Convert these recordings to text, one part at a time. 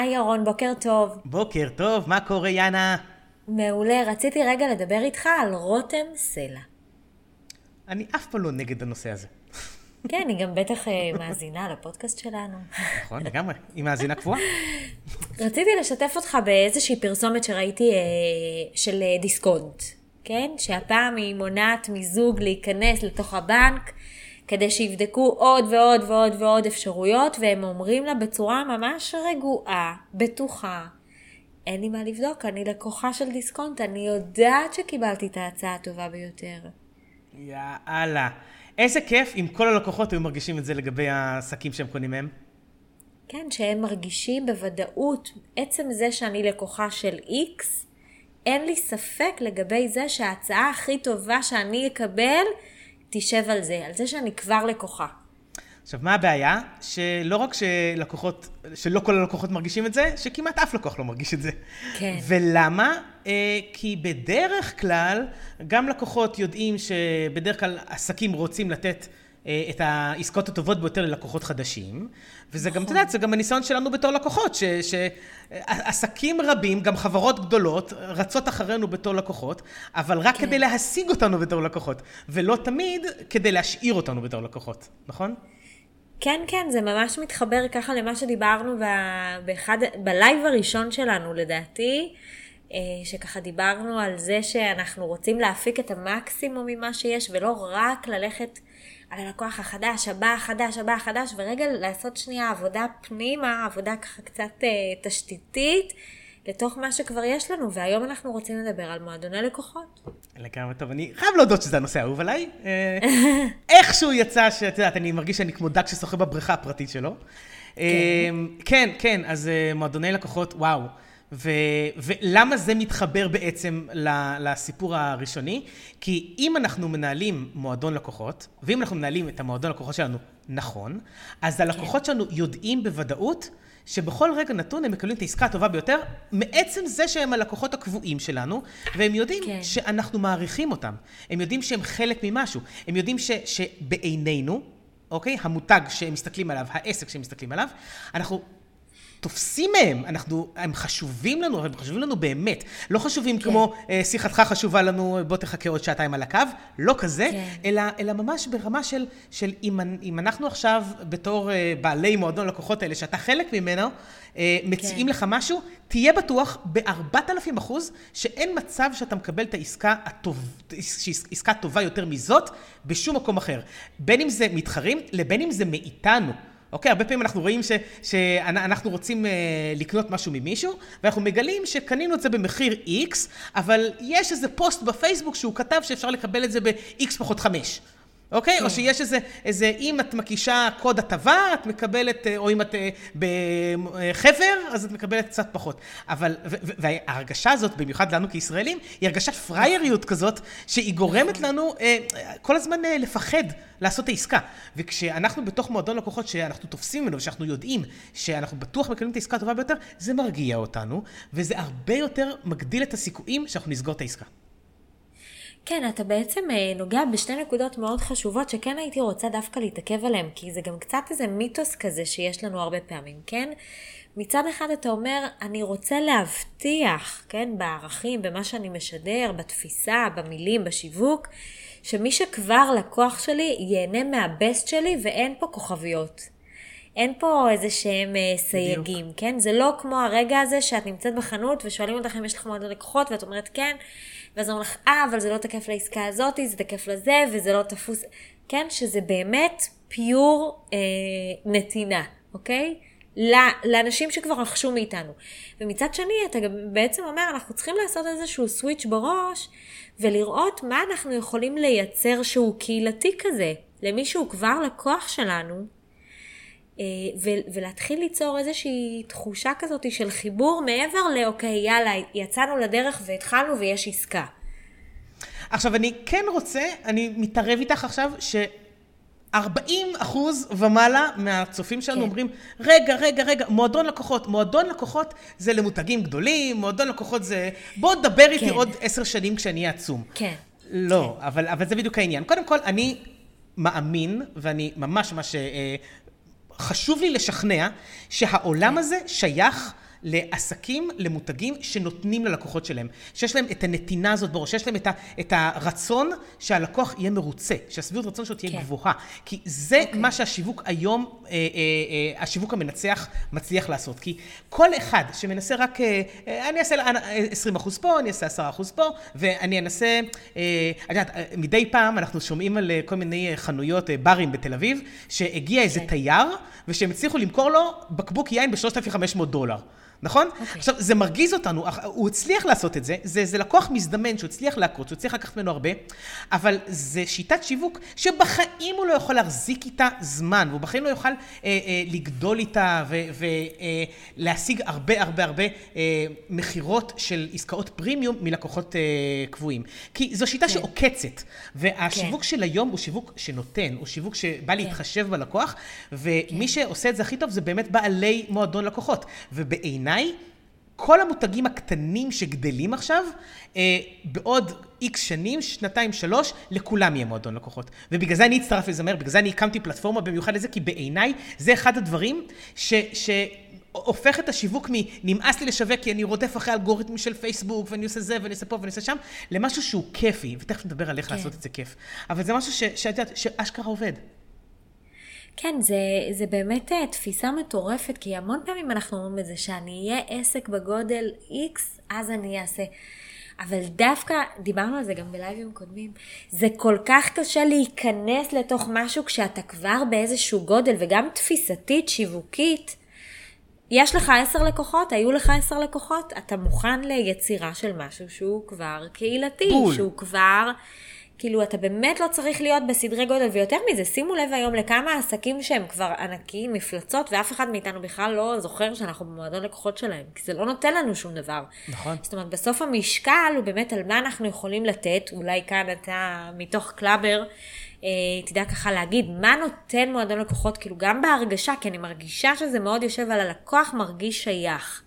היי ירון, בוקר טוב. בוקר טוב, מה קורה יאנה? מעולה, רציתי רגע לדבר איתך על רותם סלע. אני אף פעם לא נגד הנושא הזה. כן, היא גם בטח אה, מאזינה לפודקאסט שלנו. נכון, לגמרי. היא מאזינה קבועה. רציתי לשתף אותך באיזושהי פרסומת שראיתי אה, של אה, דיסקונט, כן? שהפעם היא מונעת מזוג להיכנס לתוך הבנק כדי שיבדקו עוד ועוד ועוד ועוד אפשרויות, והם אומרים לה בצורה ממש רגועה, בטוחה, אין לי מה לבדוק, אני לקוחה של דיסקונט, אני יודעת שקיבלתי את ההצעה הטובה ביותר. יאללה. איזה כיף אם כל הלקוחות היו מרגישים את זה לגבי העסקים שהם קונים מהם. כן, שהם מרגישים בוודאות, עצם זה שאני לקוחה של X, אין לי ספק לגבי זה שההצעה הכי טובה שאני אקבל תשב על זה, על זה שאני כבר לקוחה. עכשיו, מה הבעיה? שלא רק שלקוחות, שלא כל הלקוחות מרגישים את זה, שכמעט אף לקוח לא מרגיש את זה. כן. ולמה? אה, כי בדרך כלל, גם לקוחות יודעים שבדרך כלל עסקים רוצים לתת את העסקאות הטובות ביותר ללקוחות חדשים, וזה גם, את יודעת, זה גם הניסיון שלנו בתור לקוחות, שעסקים רבים, גם חברות גדולות, רצות אחרינו בתור לקוחות, אבל רק כן. כדי להשיג אותנו בתור לקוחות, ולא תמיד כדי להשאיר אותנו בתור לקוחות, נכון? כן, כן, זה ממש מתחבר ככה למה שדיברנו באחד, בלייב הראשון שלנו, לדעתי, אה, שככה דיברנו על זה שאנחנו רוצים להפיק את המקסימום ממה שיש, ולא רק ללכת על הלקוח החדש, הבא החדש, הבא החדש, ורגע לעשות שנייה עבודה פנימה, עבודה ככה קצת אה, תשתיתית. לתוך מה שכבר יש לנו, והיום אנחנו רוצים לדבר על מועדוני לקוחות. לגמרי טוב, אני חייב להודות שזה הנושא האהוב עליי. אה, איכשהו יצא שאת יודעת, אני מרגיש שאני כמו דג ששוחה בבריכה הפרטית שלו. כן, אה, כן, כן, אז אה, מועדוני לקוחות, וואו. ו, ולמה זה מתחבר בעצם לסיפור הראשוני? כי אם אנחנו מנהלים מועדון לקוחות, ואם אנחנו מנהלים את המועדון לקוחות שלנו נכון, אז הלקוחות כן. שלנו יודעים בוודאות שבכל רגע נתון הם מקבלים את העסקה הטובה ביותר, מעצם זה שהם הלקוחות הקבועים שלנו, והם יודעים כן. שאנחנו מעריכים אותם. הם יודעים שהם חלק ממשהו. הם יודעים ש, שבעינינו, אוקיי? המותג שהם מסתכלים עליו, העסק שהם מסתכלים עליו, אנחנו תופסים מהם, אנחנו, הם חשובים לנו, הם חשובים לנו באמת. לא חשובים כן. כמו אה, שיחתך חשובה לנו, בוא תחכה עוד שעתיים על הקו, לא כזה, כן. אלא, אלא ממש ברמה של, של אם, אם אנחנו עכשיו בתור אה, בעלי מועדון לקוחות האלה, שאתה חלק ממנו, אה, מציעים כן. לך משהו, תהיה בטוח ב-4,000 אחוז שאין מצב שאתה מקבל את העסקה הטוב, עסקה טובה יותר מזאת בשום מקום אחר. בין אם זה מתחרים, לבין אם זה מאיתנו. אוקיי? הרבה פעמים אנחנו רואים ש, שאנחנו רוצים אה, לקנות משהו ממישהו, ואנחנו מגלים שקנינו את זה במחיר X, אבל יש איזה פוסט בפייסבוק שהוא כתב שאפשר לקבל את זה ב-X פחות 5. אוקיי? כן. או שיש איזה, איזה, אם את מקישה קוד הטבה, את מקבלת, אה, או אם את אה, בחבר, אז את מקבלת קצת פחות. אבל, וההרגשה הזאת, במיוחד לנו כישראלים, היא הרגשת פרייריות כזאת, שהיא גורמת נכון. לנו אה, כל הזמן לפחד לעשות את העסקה. וכשאנחנו בתוך מועדון לקוחות שאנחנו תופסים ממנו, ושאנחנו יודעים שאנחנו בטוח מקבלים את העסקה הטובה ביותר, זה מרגיע אותנו, וזה הרבה יותר מגדיל את הסיכויים שאנחנו נסגור את העסקה. כן, אתה בעצם אה, נוגע בשתי נקודות מאוד חשובות שכן הייתי רוצה דווקא להתעכב עליהן, כי זה גם קצת איזה מיתוס כזה שיש לנו הרבה פעמים, כן? מצד אחד אתה אומר, אני רוצה להבטיח, כן, בערכים, במה שאני משדר, בתפיסה, במילים, בשיווק, שמי שכבר לקוח שלי ייהנה מהבסט שלי ואין פה כוכביות. אין פה איזה שהם אה, סייגים, בדיוק. כן? זה לא כמו הרגע הזה שאת נמצאת בחנות ושואלים אותך אם יש לך מועדון לקוחות ואת אומרת כן, ואז אומרים לך, אה, אבל זה לא תקף לעסקה הזאת, זה תקף לזה, וזה לא תפוס, כן? שזה באמת פיור אה, נתינה, אוקיי? לאנשים שכבר רכשו מאיתנו. ומצד שני, אתה גם בעצם אומר, אנחנו צריכים לעשות איזשהו סוויץ' בראש, ולראות מה אנחנו יכולים לייצר שהוא קהילתי כזה, למי שהוא כבר לקוח שלנו, ולהתחיל ליצור איזושהי תחושה כזאת של חיבור מעבר לאוקיי, יאללה, יצאנו לדרך והתחלנו ויש עסקה. עכשיו, אני כן רוצה, אני מתערב איתך עכשיו, ש... 40 אחוז ומעלה מהצופים שלנו כן. אומרים, רגע, רגע, רגע, מועדון לקוחות. מועדון לקוחות זה למותגים גדולים, מועדון לקוחות זה... בוא תדבר כן. איתי עוד עשר שנים כשאני אהיה עצום. כן. לא, כן. אבל, אבל זה בדיוק העניין. קודם כל, אני מאמין, ואני ממש ממש אה, חשוב לי לשכנע שהעולם הזה שייך לעסקים, למותגים שנותנים ללקוחות שלהם. שיש להם את הנתינה הזאת בראש, שיש להם את, ה, את הרצון שהלקוח יהיה מרוצה, שהשביעות רצון שלו תהיה כן. גבוהה. כי זה okay. אוקיי. מה שהשיווק היום, אה, אה, אה, השיווק המנצח מצליח לעשות. כי כל אחד שמנסה רק, אה, אה אני אעשה 20 אחוז פה, אני אעשה 10 אחוז פה, ואני אנסה, אה, את יודעת, אה, מדי פעם אנחנו שומעים על אה, כל מיני חנויות, ברים בתל אביב, שהגיע איזה כן. תייר, ושהם הצליחו למכור לו בקבוק יין ב-3,500 דולר. נכון? Okay. אוקיי. עכשיו, זה מרגיז אותנו, הוא הצליח לעשות את זה, זה, זה לקוח מזדמן שהוא הצליח לעקוץ, שהוא הצליח לקחת ממנו הרבה, אבל זה שיטת שיווק שבחיים הוא לא יכול להחזיק איתה זמן, והוא בחיים לא יוכל אה, אה, לגדול איתה ולהשיג אה, הרבה הרבה הרבה אה, מכירות של עסקאות פרימיום מלקוחות אה, קבועים. כי זו שיטה okay. כן. שעוקצת, והשיווק okay. כן. של היום הוא שיווק שנותן, הוא שיווק שבא okay. כן. להתחשב בלקוח, ומי. שעושה את זה הכי טוב זה באמת בעלי מועדון לקוחות. ובעיניי... בעיניי, כל המותגים הקטנים שגדלים עכשיו, אה, בעוד איקס שנים, שנתיים, שלוש, לכולם יהיה מועדון לקוחות. ובגלל זה אני אצטרף לזה מהר, בגלל זה אני הקמתי פלטפורמה במיוחד לזה, כי בעיניי זה אחד הדברים ש... ש... הופך את השיווק מנמאס לי לשווק כי אני רודף אחרי אלגוריתמים של פייסבוק ואני עושה זה ואני עושה פה ואני עושה שם, למשהו שהוא כיפי, ותכף נדבר על איך כן. לעשות את זה כיף. אבל זה משהו שאת יודעת, שאשכרה עובד. כן, זה, זה באמת אה, תפיסה מטורפת, כי המון פעמים אנחנו אומרים את זה, שאני אהיה עסק בגודל X, אז אני אעשה. אבל דווקא, דיברנו על זה גם בלייבים קודמים, זה כל כך קשה להיכנס לתוך משהו כשאתה כבר באיזשהו גודל, וגם תפיסתית, שיווקית, יש לך עשר לקוחות, היו לך עשר לקוחות, אתה מוכן ליצירה של משהו שהוא כבר קהילתי, בול. שהוא כבר... כאילו, אתה באמת לא צריך להיות בסדרי גודל, ויותר מזה, שימו לב היום לכמה עסקים שהם כבר ענקיים, מפלצות, ואף אחד מאיתנו בכלל לא זוכר שאנחנו במועדון לקוחות שלהם, כי זה לא נותן לנו שום דבר. נכון. זאת אומרת, בסוף המשקל הוא באמת על מה אנחנו יכולים לתת, אולי כאן אתה מתוך קלאבר, אה, תדע ככה להגיד, מה נותן מועדון לקוחות, כאילו גם בהרגשה, כי אני מרגישה שזה מאוד יושב על הלקוח מרגיש שייך.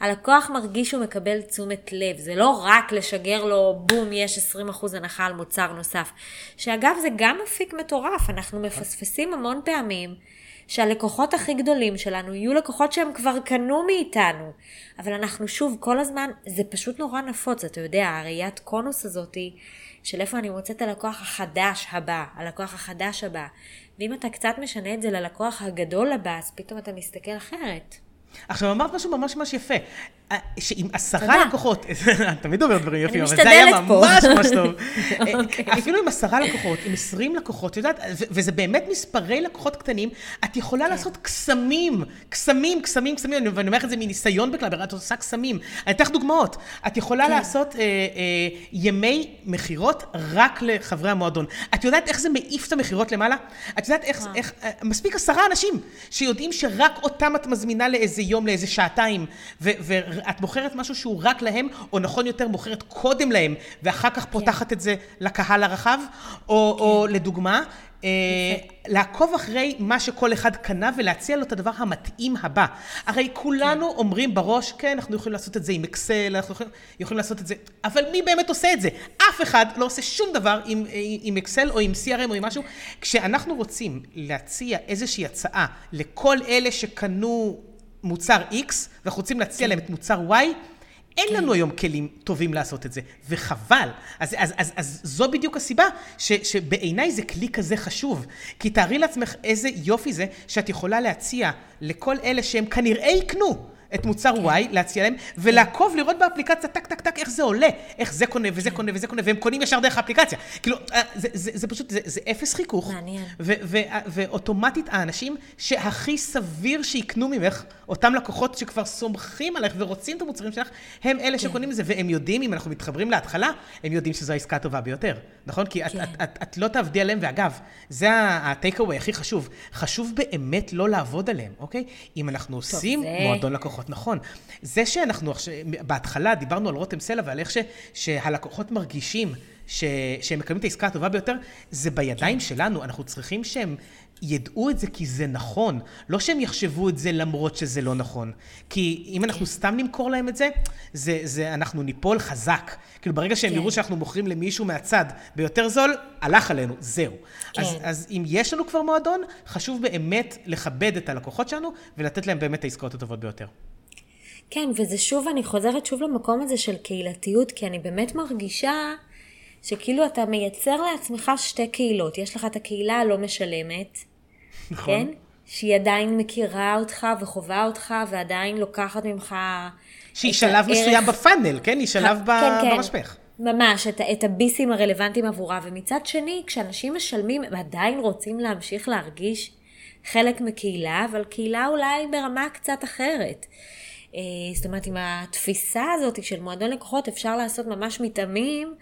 הלקוח מרגיש שהוא מקבל תשומת לב, זה לא רק לשגר לו בום, יש 20% הנחה על מוצר נוסף. שאגב, זה גם אפיק מטורף, אנחנו מפספסים המון פעמים. שהלקוחות הכי גדולים שלנו יהיו לקוחות שהם כבר קנו מאיתנו. אבל אנחנו שוב, כל הזמן, זה פשוט נורא נפוץ, אתה יודע, הראיית קונוס הזאתי, של איפה אני מוצאת הלקוח החדש הבא, הלקוח החדש הבא. ואם אתה קצת משנה את זה ללקוח הגדול הבא, אז פתאום אתה מסתכל אחרת. עכשיו, אמרת משהו ממש ממש יפה. אה, שעם עשרה לקוחות, את תמיד אומרת דברים יפים, אבל זה היה ממש ממש טוב. אוקיי. אפילו עם עשרה לקוחות, עם עשרים לקוחות, את יודעת, וזה באמת מספרי לקוחות קטנים, את יכולה כן. לעשות קסמים, קסמים, קסמים, קסמים, ואני אומר את זה מניסיון בקלאבר, את עושה קסמים. אני אתן לך דוגמאות. את יכולה כן. לעשות אה, אה, ימי מכירות רק לחברי המועדון. את יודעת איך זה מעיף את המכירות למעלה? את יודעת איך, מספיק עשרה אנשים שיודעים שרק אותם את מזמינה לאיזה יום, לאיזה שעתיים, את מוכרת משהו שהוא רק להם, או נכון יותר, מוכרת קודם להם, ואחר כך כן. פותחת את זה לקהל הרחב, או, כן. או לדוגמה, אה, לעקוב אחרי מה שכל אחד קנה ולהציע לו את הדבר המתאים הבא. הרי כולנו כן. אומרים בראש, כן, אנחנו יכולים לעשות את זה עם אקסל, אנחנו יכולים, יכולים לעשות את זה, אבל מי באמת עושה את זה? אף אחד לא עושה שום דבר עם, עם אקסל או עם CRM או עם משהו. כשאנחנו רוצים להציע איזושהי הצעה לכל אלה שקנו מוצר X, ואנחנו רוצים להציע להם את מוצר Y, אין לנו היום כלים טובים לעשות את זה, וחבל. אז, אז, אז, אז זו בדיוק הסיבה ש, שבעיניי זה כלי כזה חשוב. כי תארי לעצמך איזה יופי זה שאת יכולה להציע לכל אלה שהם כנראה יקנו. את מוצר כן. Y, להציע להם, ולעקוב, לראות באפליקציה, טק, טק, טק, איך זה עולה, איך זה קונה וזה כן. קונה וזה קונה, והם קונים ישר דרך האפליקציה. כאילו, אה, זה, זה, זה פשוט, זה, זה אפס חיכוך. מעניין. ואוטומטית האנשים שהכי סביר שיקנו ממך, אותם לקוחות שכבר סומכים עליך ורוצים את המוצרים שלך, הם אלה כן. שקונים את זה, והם יודעים, אם אנחנו מתחברים להתחלה, הם יודעים שזו העסקה הטובה ביותר, נכון? כי כן. את, את, את, את לא תעבדי עליהם, ואגב, זה הטייק אווי הכי חשוב. חשוב באמת לא לעבוד עליהם, אוקיי? אם אנחנו עושים זה... מועדון לקוחות נכון. זה שאנחנו עכשיו, בהתחלה דיברנו על רותם סלע ועל איך ש, שהלקוחות מרגישים ש, שהם מקבלים את העסקה הטובה ביותר, זה בידיים כן. שלנו. אנחנו צריכים שהם ידעו את זה כי זה נכון, לא שהם יחשבו את זה למרות שזה לא נכון. כי אם אנחנו סתם נמכור להם את זה, זה, זה אנחנו ניפול חזק. כאילו ברגע שהם כן. יראו שאנחנו מוכרים למישהו מהצד ביותר זול, הלך עלינו, זהו. כן. אז, אז אם יש לנו כבר מועדון, חשוב באמת לכבד את הלקוחות שלנו ולתת להם באמת את העסקאות הטובות ביותר. כן, וזה שוב, אני חוזרת שוב למקום הזה של קהילתיות, כי אני באמת מרגישה שכאילו אתה מייצר לעצמך שתי קהילות. יש לך את הקהילה הלא משלמת, נכון. כן? שהיא עדיין מכירה אותך וחווה אותך ועדיין לוקחת ממך... שהיא שלב מסוים בפאנל, כן? היא שלב ב- כן, כן. במשפך. ממש, את, את הביסים הרלוונטיים עבורה, ומצד שני, כשאנשים משלמים, הם עדיין רוצים להמשיך להרגיש חלק מקהילה, אבל קהילה אולי ברמה קצת אחרת. אה, זאת אומרת, עם התפיסה הזאת של מועדון לקוחות, אפשר לעשות ממש מתאמים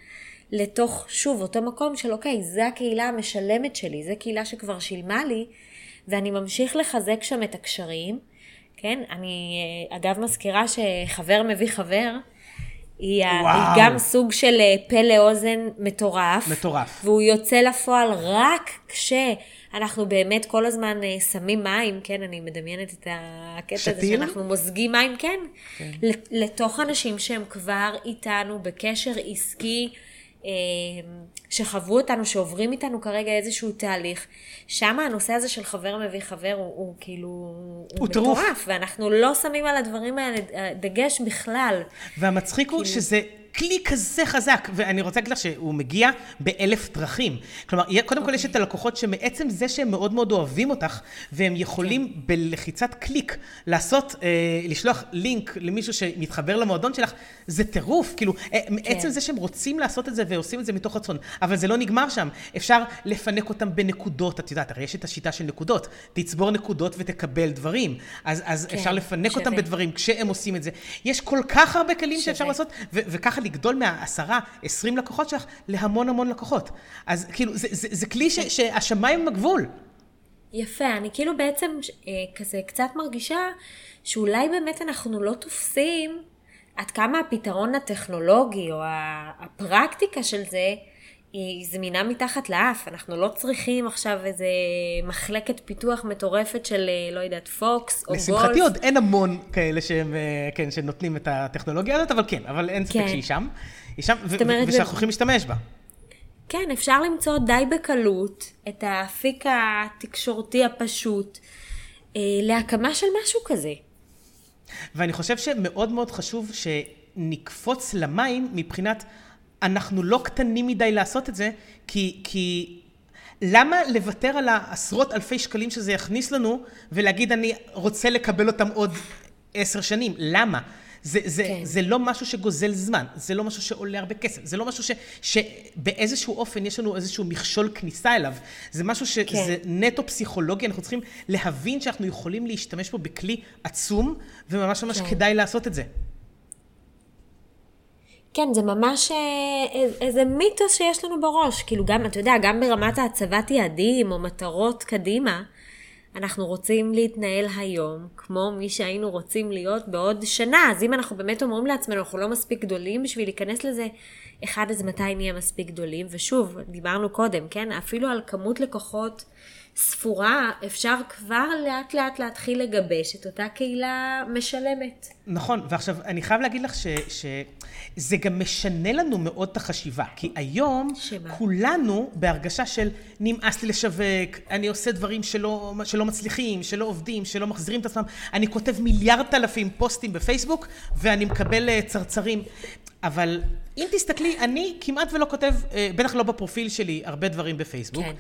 לתוך, שוב, אותו מקום של אוקיי, זה הקהילה המשלמת שלי, זו קהילה שכבר שילמה לי, ואני ממשיך לחזק שם את הקשרים. כן, אני אה, אגב מזכירה שחבר מביא חבר, היא. היא גם סוג של אה, פה לאוזן מטורף. מטורף. והוא יוצא לפועל רק כשאנחנו באמת כל הזמן אה, שמים מים, כן, אני מדמיינת את הקטע הזה? שאנחנו מוזגים מים, כן, ל- לתוך אנשים שהם כבר איתנו בקשר עסקי, שחוו אותנו, שעוברים איתנו כרגע איזשהו תהליך. שם הנושא הזה של חבר מביא חבר הוא, הוא כאילו, הוא. מטורף, ואנחנו לא שמים על הדברים האלה אה, דגש בכלל. והמצחיק הוא כאילו- שזה כלי כזה חזק, ואני רוצה להגיד לך שהוא מגיע באלף דרכים. כלומר, קודם כל יש את הלקוחות שמעצם זה שהם מאוד מאוד אוהבים אותך, והם יכולים בלחיצת קליק לעשות, אה, לשלוח לינק למישהו שמתחבר למועדון שלך, זה טירוף. כאילו, אה, מעצם זה שהם רוצים לעשות את זה ועושים את זה מתוך רצון, אבל זה לא נגמר שם. אפשר לפנק אותם בנקודות, את יודעת, הרי יש את השיטה של נקודות. תצבור נקודות ותקבל דברים. אז, אז כן, אפשר לפנק אותם שווה. בדברים כשהם עושים את זה. יש כל כך הרבה כלים שווה. שאפשר לעשות, וככה לגדול מהעשרה, עשרים לקוחות שלך להמון המון לקוחות. אז כאילו, זה, זה, זה כלי ש, שהשמיים הם הגבול. יפה, אני כאילו בעצם אה, כזה קצת מרגישה שאולי באמת אנחנו לא תופסים עד כמה הפתרון הטכנולוגי או הפרקטיקה של זה היא זמינה מתחת לאף. אנחנו לא צריכים עכשיו איזה מחלקת פיתוח מטורפת של, אה, לא יודעת, פוקס או גולף. לשמחתי עוד אין המון כאלה שהם, אה, כן, שנותנים את הטכנולוגיה הזאת, אבל כן, אבל אין ספק כן. שהיא שם. היא שם, ושאנחנו הולכים להשתמש בה. כן, אפשר למצוא די בקלות את האפיק התקשורתי הפשוט אה, להקמה של משהו כזה. ואני חושב שמאוד מאוד חשוב שנקפוץ למים מבחינת, אנחנו לא קטנים מדי לעשות את זה, כי, כי למה לוותר על העשרות אלפי שקלים שזה יכניס לנו, ולהגיד אני רוצה לקבל אותם עוד עשר שנים? למה? זה, זה, כן. זה לא משהו שגוזל זמן, זה לא משהו שעולה הרבה כסף, זה לא משהו ש, שבאיזשהו אופן יש לנו איזשהו מכשול כניסה אליו. זה משהו שזה כן. נטו פסיכולוגי, אנחנו צריכים להבין שאנחנו יכולים להשתמש בו בכלי עצום, וממש ממש כן. כדאי לעשות את זה. כן, זה ממש אה, איז- איזה מיתוס שיש לנו בראש. כאילו גם, אתה יודע, גם ברמת הצבת יעדים או מטרות קדימה, אנחנו רוצים להתנהל היום כמו מי שהיינו רוצים להיות בעוד שנה. אז אם אנחנו באמת אומרים לעצמנו, אנחנו לא מספיק גדולים בשביל להיכנס לזה, אחד, אז מתי נהיה מספיק גדולים? ושוב, דיברנו קודם, כן? אפילו על כמות לקוחות ספורה, אפשר כבר לאט לאט להתחיל לגבש את אותה קהילה משלמת. נכון, ועכשיו אני חייב להגיד לך ש, שזה גם משנה לנו מאוד את החשיבה, כי היום שמה? כולנו בהרגשה של נמאס לי לשווק, אני עושה דברים שלא, שלא מצליחים, שלא עובדים, שלא מחזירים את עצמם, אני כותב מיליארד אלפים פוסטים בפייסבוק ואני מקבל אה, צרצרים. אבל אם תסתכלי, אני כמעט ולא כותב, אה, בטח לא בפרופיל שלי, הרבה דברים בפייסבוק. כן,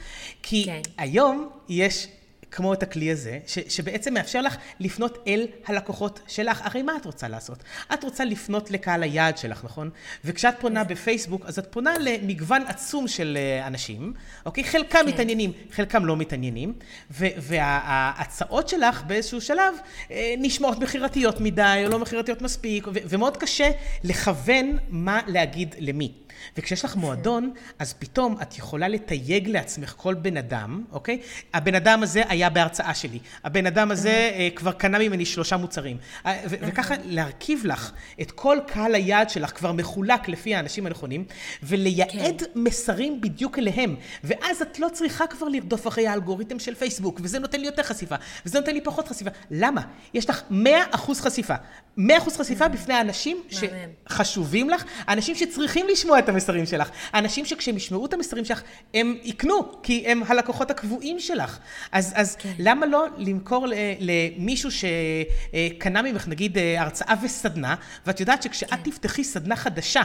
כי כן. היום יש, כמו את הכלי הזה, ש, שבעצם מאפשר לך לפנות אל הלקוחות שלך. הרי מה את רוצה לעשות? את רוצה לפנות לקהל היעד שלך, נכון? וכשאת פונה בפייסבוק, אז את פונה למגוון עצום של אה, אנשים, אוקיי? חלקם כן. מתעניינים, חלקם לא מתעניינים, ו- וההצעות שלך באיזשהו שלב אה, נשמעות מכירתיות מדי, או לא מכירתיות מספיק, ו- ומאוד קשה לכוון מה להגיד למי. וכשיש לך מועדון, אז פתאום את יכולה לתייג לעצמך כל בן אדם, אוקיי? הבן אדם הזה היה בהרצאה שלי. הבן אדם הזה אה, כבר קנה ממני שלושה מוצרים. אה, וככה להרכיב לך את כל קהל היעד שלך כבר מחולק לפי האנשים הנכונים, ולייעד מסרים בדיוק אליהם. ואז את לא צריכה כבר לרדוף אחרי האלגוריתם של פייסבוק, וזה נותן לי יותר חשיפה, וזה נותן לי פחות חשיפה. למה? יש לך 100% חשיפה. מאה אחוז חשיפה בפני האנשים שחשובים לך, האנשים שצריכים לשמוע את המסרים שלך, האנשים שכשהם ישמעו את המסרים שלך, הם יקנו, כי הם הלקוחות הקבועים שלך. אז, אז כן. למה לא למכור למישהו שקנה ממך, נגיד, הרצאה וסדנה, ואת יודעת שכשאת כן. תפתחי סדנה חדשה,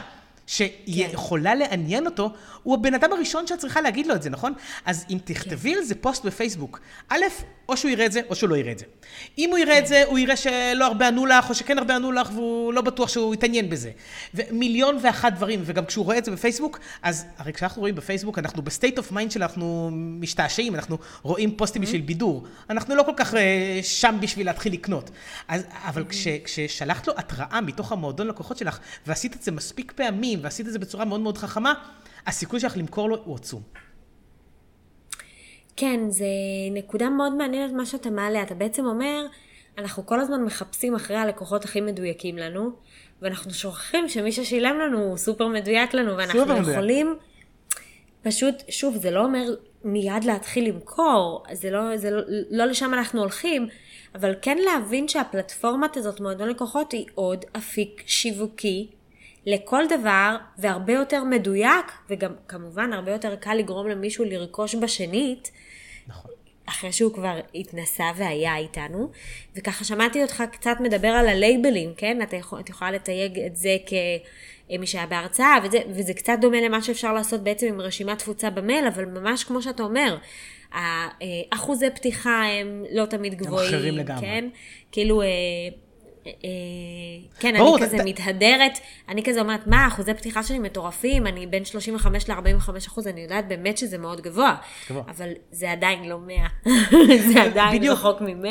שיכולה כן. לעניין אותו, הוא הבן אדם הראשון שאת צריכה להגיד לו את זה, נכון? אז אם תכתבי כן. על זה פוסט בפייסבוק, א', או שהוא יראה את זה, או שהוא לא יראה את זה. אם הוא יראה כן. את זה, הוא יראה שלא הרבה ענו לך, או שכן הרבה ענו לך, והוא לא בטוח שהוא יתעניין בזה. ומיליון ואחת דברים, וגם כשהוא רואה את זה בפייסבוק, אז הרי כשאנחנו רואים בפייסבוק, אנחנו ב state of mind שאנחנו משתעשעים, אנחנו רואים פוסטים בשביל בידור. אנחנו לא כל כך uh, שם בשביל להתחיל לקנות. אז, אבל כש, כששלחת לו התראה מתוך המועדון לקוחות שלך, ועשית את זה מספיק פעמים, ועשית את זה בצורה מאוד מאוד חכמה, הסיכוי שלך למכור לו הוא עצום. כן, זה נקודה מאוד מעניינת מה שאתה מעלה. אתה בעצם אומר, אנחנו כל הזמן מחפשים אחרי הלקוחות הכי מדויקים לנו, ואנחנו שוכחים שמי ששילם לנו הוא סופר מדויק לנו, ואנחנו סופר יכולים... מדויק. פשוט, שוב, זה לא אומר מיד להתחיל למכור, זה לא, זה לא, לא לשם אנחנו הולכים, אבל כן להבין שהפלטפורמת הזאת, מועדון לקוחות, היא עוד אפיק שיווקי לכל דבר, והרבה יותר מדויק, וגם כמובן הרבה יותר קל לגרום למישהו לרכוש בשנית. נכון. אחרי שהוא כבר התנסה והיה איתנו, וככה שמעתי אותך קצת מדבר על הלייבלים, כן? את, יכול, את יכולה לתייג את זה כמי שהיה בהרצאה, וזה, וזה קצת דומה למה שאפשר לעשות בעצם עם רשימת תפוצה במייל, אבל ממש כמו שאתה אומר, אחוזי פתיחה הם לא תמיד גבוהים, הם אחרים לגמרי. כן? כאילו... אה, כן, אני כזה מתהדרת, אני כזה אומרת, מה, אחוזי פתיחה שלי מטורפים, אני בין 35 ל-45 אחוז, אני יודעת באמת שזה מאוד גבוה, אבל זה עדיין לא 100, זה עדיין רחוק מ-100.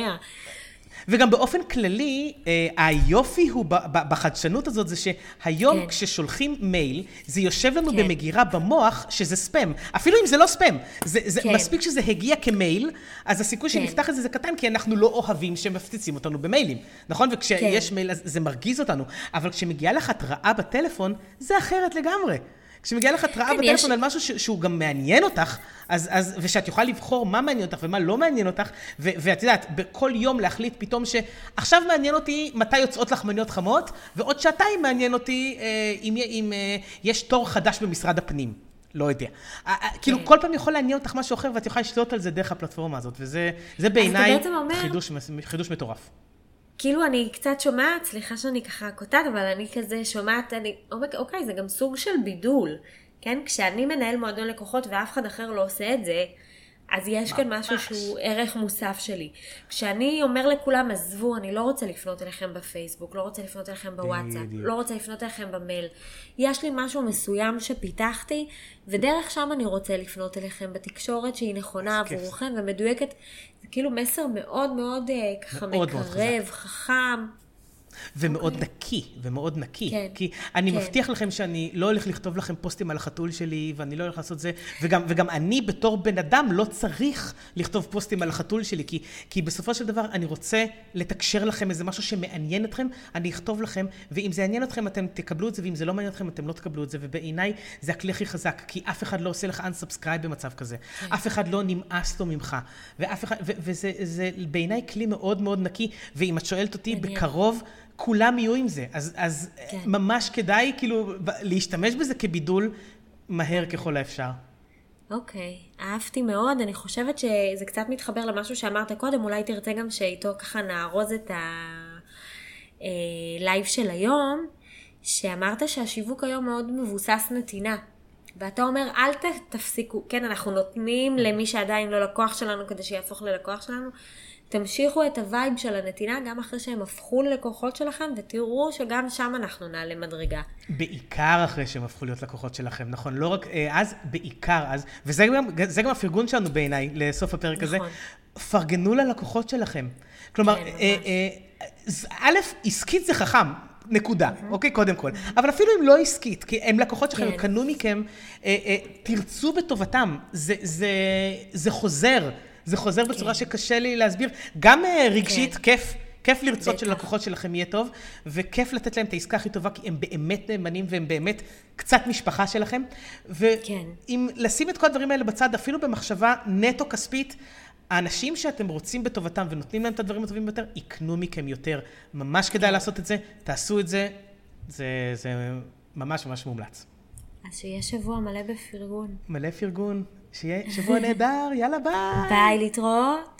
וגם באופן כללי, אה, היופי הוא בחדשנות הזאת, זה שהיום כן. כששולחים מייל, זה יושב לנו כן. במגירה במוח שזה ספאם. אפילו אם זה לא ספאם. זה, זה כן. מספיק שזה הגיע כמייל, אז הסיכוי כן. שנפתח את זה זה קטן, כי אנחנו לא אוהבים שמפציצים אותנו במיילים. נכון? וכשיש כן. מייל, אז זה מרגיז אותנו. אבל כשמגיעה לך התראה בטלפון, זה אחרת לגמרי. כשמגיעה לך התראה כן, בטלפון יש... על משהו ש- שהוא גם מעניין אותך, אז, אז, ושאת יכולה לבחור מה מעניין אותך ומה לא מעניין אותך, ו- ואת יודעת, בכל יום להחליט פתאום שעכשיו מעניין אותי מתי יוצאות לך מניות חמות, ועוד שעתיים מעניין אותי אה, אם, אם אה, יש תור חדש במשרד הפנים. לא יודע. כאילו, כן. כל פעם יכול לעניין אותך משהו אחר, ואת יכולה לשלוט על זה דרך הפלטפורמה הזאת, וזה בעיניי חידוש, חידוש מטורף. כאילו אני קצת שומעת, סליחה שאני ככה קוטעת, אבל אני כזה שומעת, אני, אוקיי, אוקיי, זה גם סוג של בידול, כן? כשאני מנהל מועדון לקוחות ואף אחד אחר לא עושה את זה, אז יש כאן משהו שהוא ערך מוסף שלי. כשאני אומר לכולם, עזבו, אני לא רוצה לפנות אליכם בפייסבוק, לא רוצה לפנות אליכם בוואטסאפ, לא רוצה לפנות אליכם במייל. יש לי משהו מסוים שפיתחתי, ודרך שם אני רוצה לפנות אליכם בתקשורת שהיא נכונה עבורכם ומדויקת. זה כאילו מסר מאוד מאוד אה, ככה מקרב, חכם. ומאוד okay. אוקיי. נקי, ומאוד נקי. כן. כי אני כן. מבטיח לכם שאני לא הולך לכתוב לכם פוסטים על החתול שלי, ואני לא הולך לעשות זה, וגם, וגם אני בתור בן אדם לא צריך לכתוב פוסטים על החתול שלי, כי, כי בסופו של דבר אני רוצה לתקשר לכם איזה משהו שמעניין אתכם, אני אכתוב לכם, ואם זה יעניין אתכם אתם תקבלו את זה, ואם זה לא מעניין אתכם אתם לא תקבלו את זה, ובעיניי זה הכלי הכי חזק, כי אף אחד לא עושה לך unsubscribe במצב כזה. כן. אף אחד לא נמאס לו ממך, ואף אחד, ו, וזה בעיניי כלי מאוד מאוד נקי, ואם את שואלת אותי, בקרוב... כולם יהיו עם זה. אז, אז כן. ממש כדאי כאילו להשתמש בזה כבידול מהר ככל האפשר. אוקיי, okay. אהבתי מאוד, אני חושבת שזה קצת מתחבר למשהו שאמרת קודם, אולי תרצה גם שאיתו ככה נארוז את הלייב אה, של היום, שאמרת שהשיווק היום מאוד מבוסס נתינה. ואתה אומר, אל תפסיקו, כן, אנחנו נותנים למי שעדיין לא לקוח שלנו כדי שיהפוך ללקוח שלנו, תמשיכו את ה vibe של הנתינה גם אחרי שהם הפכו ללקוחות שלכם, ותראו שגם שם אנחנו נעלה מדרגה. בעיקר אחרי שהם הפכו להיות לקוחות שלכם, נכון? לא רק אה, אז, בעיקר אז, וזה גם, גם הפרגון שלנו בעיניי, לסוף הפרק נכון. הזה. פרגנו ללקוחות שלכם. כלומר, כן, אה, אה, א', עסקית זה חכם. נקודה, mm-hmm. אוקיי? קודם כל. Mm-hmm. אבל אפילו אם לא עסקית, כי הם לקוחות שלכם, כן. קנו מכם, אה, אה, תרצו בטובתם. זה, זה, זה חוזר. זה חוזר כן. בצורה שקשה לי להסביר. גם אה, רגשית, כן. כיף. כיף לרצות שללקוחות שלכם יהיה טוב, וכיף לתת להם את העסקה הכי טובה, כי הם באמת נאמנים והם באמת קצת משפחה שלכם. ואם כן. לשים את כל הדברים האלה בצד, אפילו במחשבה נטו כספית, האנשים שאתם רוצים בטובתם ונותנים להם את הדברים הטובים ביותר, יקנו מכם יותר. ממש כדאי לעשות את זה, תעשו את זה, זה, זה ממש ממש מומלץ. אז שיהיה שבוע מלא בפרגון. מלא פרגון, שיהיה שבוע נהדר, יאללה ביי. ביי, להתראות.